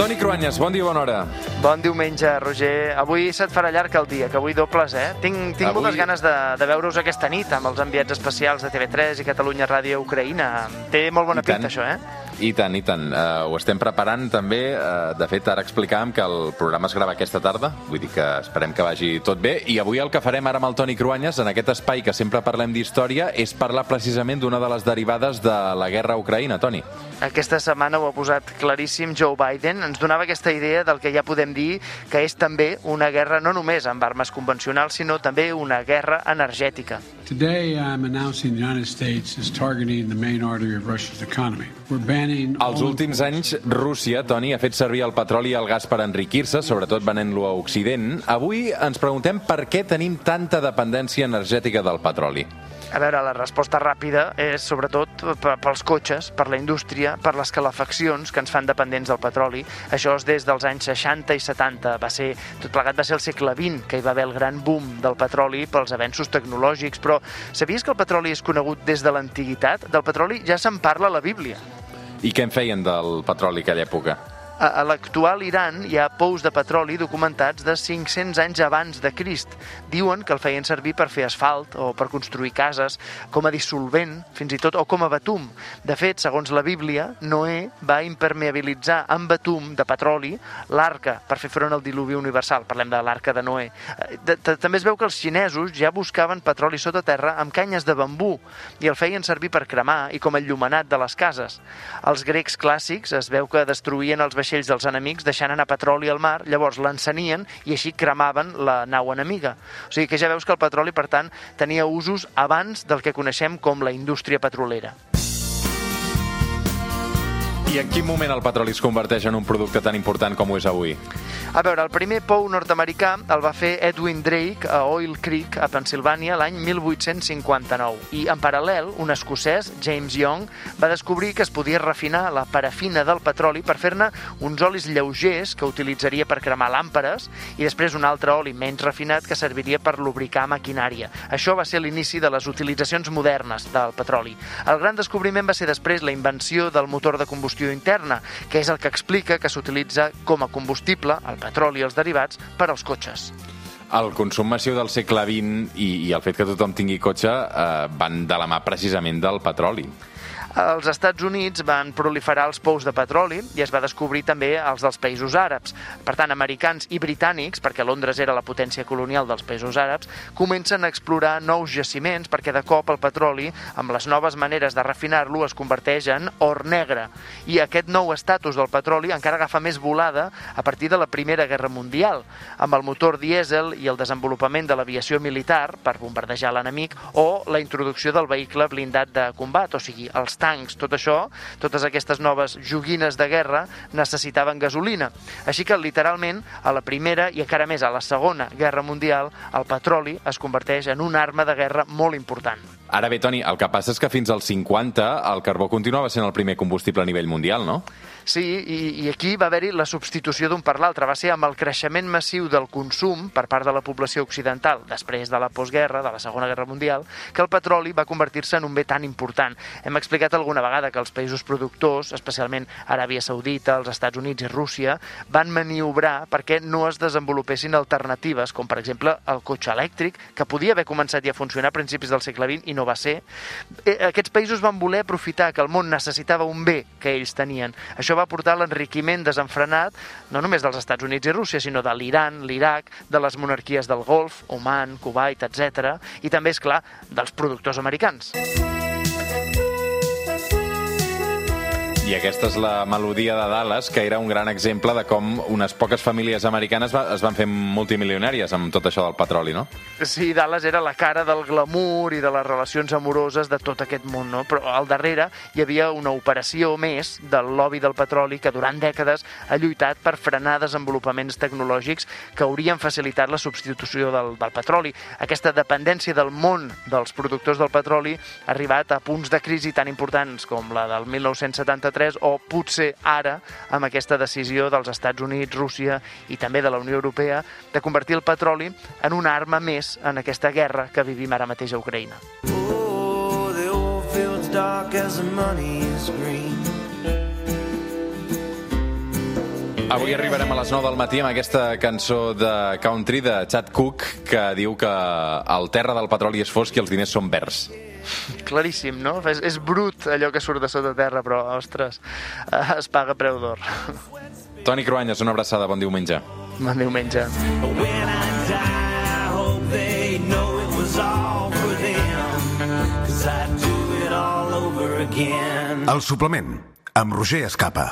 Toni Cruanyes, bon dia, bona hora. Bon diumenge, Roger. Avui se't farà llarg el dia, que avui dobles, eh? Tinc, tinc Avui- moltes ganes de, de veure-us aquesta nit amb els enviats especials de TV3 i Catalunya Ràdio Ucraïna. Té molt bona I tant. pinta, això, eh? I tant, i tant. Uh, ho estem preparant també. Uh, de fet, ara explicàvem que el programa es grava aquesta tarda, vull dir que esperem que vagi tot bé. I avui el que farem ara amb el Toni Cruanyes, en aquest espai que sempre parlem d'història, és parlar precisament d'una de les derivades de la guerra a Ucraïna, Toni. Aquesta setmana ho ha posat claríssim Joe Biden. Ens donava aquesta idea del que ja podem dir que és també una guerra no només amb armes convencionals, sinó també una guerra energètica. Today, I'm announcing the United States is targeting the main artery of Russia's economy. We're banning Els últims anys, Rússia, Toni, ha fet servir el petroli i el gas per enriquir-se, sobretot venent-lo a Occident. Avui ens preguntem per què tenim tanta dependència energètica del petroli. A veure, la resposta ràpida és sobretot pels cotxes, per la indústria, per les calefaccions que ens fan dependents del petroli. Això és des dels anys 60 i 70. Va ser, tot plegat va ser el segle XX que hi va haver el gran boom del petroli pels avenços tecnològics. Però sabies que el petroli és conegut des de l'antiguitat? Del petroli ja se'n parla a la Bíblia. I què en feien del petroli aquella època? A l'actual Iran hi ha pous de petroli documentats de 500 anys abans de Crist. Diuen que el feien servir per fer asfalt o per construir cases, com a dissolvent, fins i tot, o com a betum. De fet, segons la Bíblia, Noé va impermeabilitzar amb betum de petroli l'arca per fer front al diluvi universal. Parlem de l'arca de Noé. També es veu que els xinesos ja buscaven petroli sota terra amb canyes de bambú i el feien servir per cremar i com a enllumenat de les cases. Els grecs clàssics es veu que destruïen els vaixells dels enemics deixant anar petroli al mar, llavors l'encenien i així cremaven la nau enemiga. O sigui que ja veus que el petroli, per tant, tenia usos abans del que coneixem com la indústria petrolera. I en quin moment el petroli es converteix en un producte tan important com ho és avui? A veure, el primer pou nord-americà el va fer Edwin Drake a Oil Creek, a Pensilvània, l'any 1859. I, en paral·lel, un escocès, James Young, va descobrir que es podia refinar la parafina del petroli per fer-ne uns olis lleugers que utilitzaria per cremar làmperes i després un altre oli menys refinat que serviria per lubricar maquinària. Això va ser l'inici de les utilitzacions modernes del petroli. El gran descobriment va ser després la invenció del motor de combustió interna, que és el que explica que s'utilitza com a combustible, el petroli i els derivats, per als cotxes. El consum massiu del segle XX i, i el fet que tothom tingui cotxe eh, van de la mà precisament del petroli. Als Estats Units van proliferar els pous de petroli i es va descobrir també els dels països àrabs. Per tant, americans i britànics, perquè Londres era la potència colonial dels països àrabs, comencen a explorar nous jaciments perquè de cop el petroli, amb les noves maneres de refinar-lo, es converteix en or negre. I aquest nou estatus del petroli encara agafa més volada a partir de la Primera Guerra Mundial, amb el motor dièsel i el desenvolupament de l'aviació militar per bombardejar l'enemic o la introducció del vehicle blindat de combat, o sigui, els tancs, tot això, totes aquestes noves joguines de guerra necessitaven gasolina. Així que, literalment, a la Primera i encara més a la Segona Guerra Mundial, el petroli es converteix en una arma de guerra molt important. Ara bé, Toni, el que passa és que fins als 50 el carbó continuava sent el primer combustible a nivell mundial, no? Sí, i, i aquí va haver-hi la substitució d'un per l'altre. Va ser amb el creixement massiu del consum per part de la població occidental després de la postguerra, de la Segona Guerra Mundial, que el petroli va convertir-se en un bé tan important. Hem explicat alguna vegada que els països productors, especialment Aràbia Saudita, els Estats Units i Rússia, van maniobrar perquè no es desenvolupessin alternatives, com per exemple el cotxe elèctric, que podia haver començat ja a funcionar a principis del segle XX i no va ser. Eh, Aquests països van voler aprofitar que el món necessitava un bé que ells tenien. Això va portar l'enriquiment desenfrenat no només dels Estats Units i Rússia, sinó de l'Iran, l'Iraq, de les monarquies del Golf, Oman, Kuwait, etc. i també, és clar, dels productors americans. I aquesta és la melodia de Dallas, que era un gran exemple de com unes poques famílies americanes va, es van fer multimilionàries amb tot això del petroli, no? Sí, Dallas era la cara del glamour i de les relacions amoroses de tot aquest món, no? Però al darrere hi havia una operació més del lobby del petroli que durant dècades ha lluitat per frenar desenvolupaments tecnològics que haurien facilitat la substitució del, del petroli. Aquesta dependència del món dels productors del petroli ha arribat a punts de crisi tan importants com la del 1973 o potser ara amb aquesta decisió dels Estats Units, Rússia i també de la Unió Europea de convertir el petroli en una arma més en aquesta guerra que vivim ara mateix a Ucraïna. Oh, the old field's dark as the money is green. Avui arribarem a les 9 del matí amb aquesta cançó de country de Chad Cook que diu que el terra del petroli és fosc i els diners són verds. Claríssim, no? És, és brut allò que surt de sota terra, però, ostres, eh, es paga preu d'or. Toni Cruanyes, una abraçada, bon diumenge. Bon diumenge. When I die, hope they know it was all for them. Cause I'd do it all over again. El suplement, amb Roger Escapa.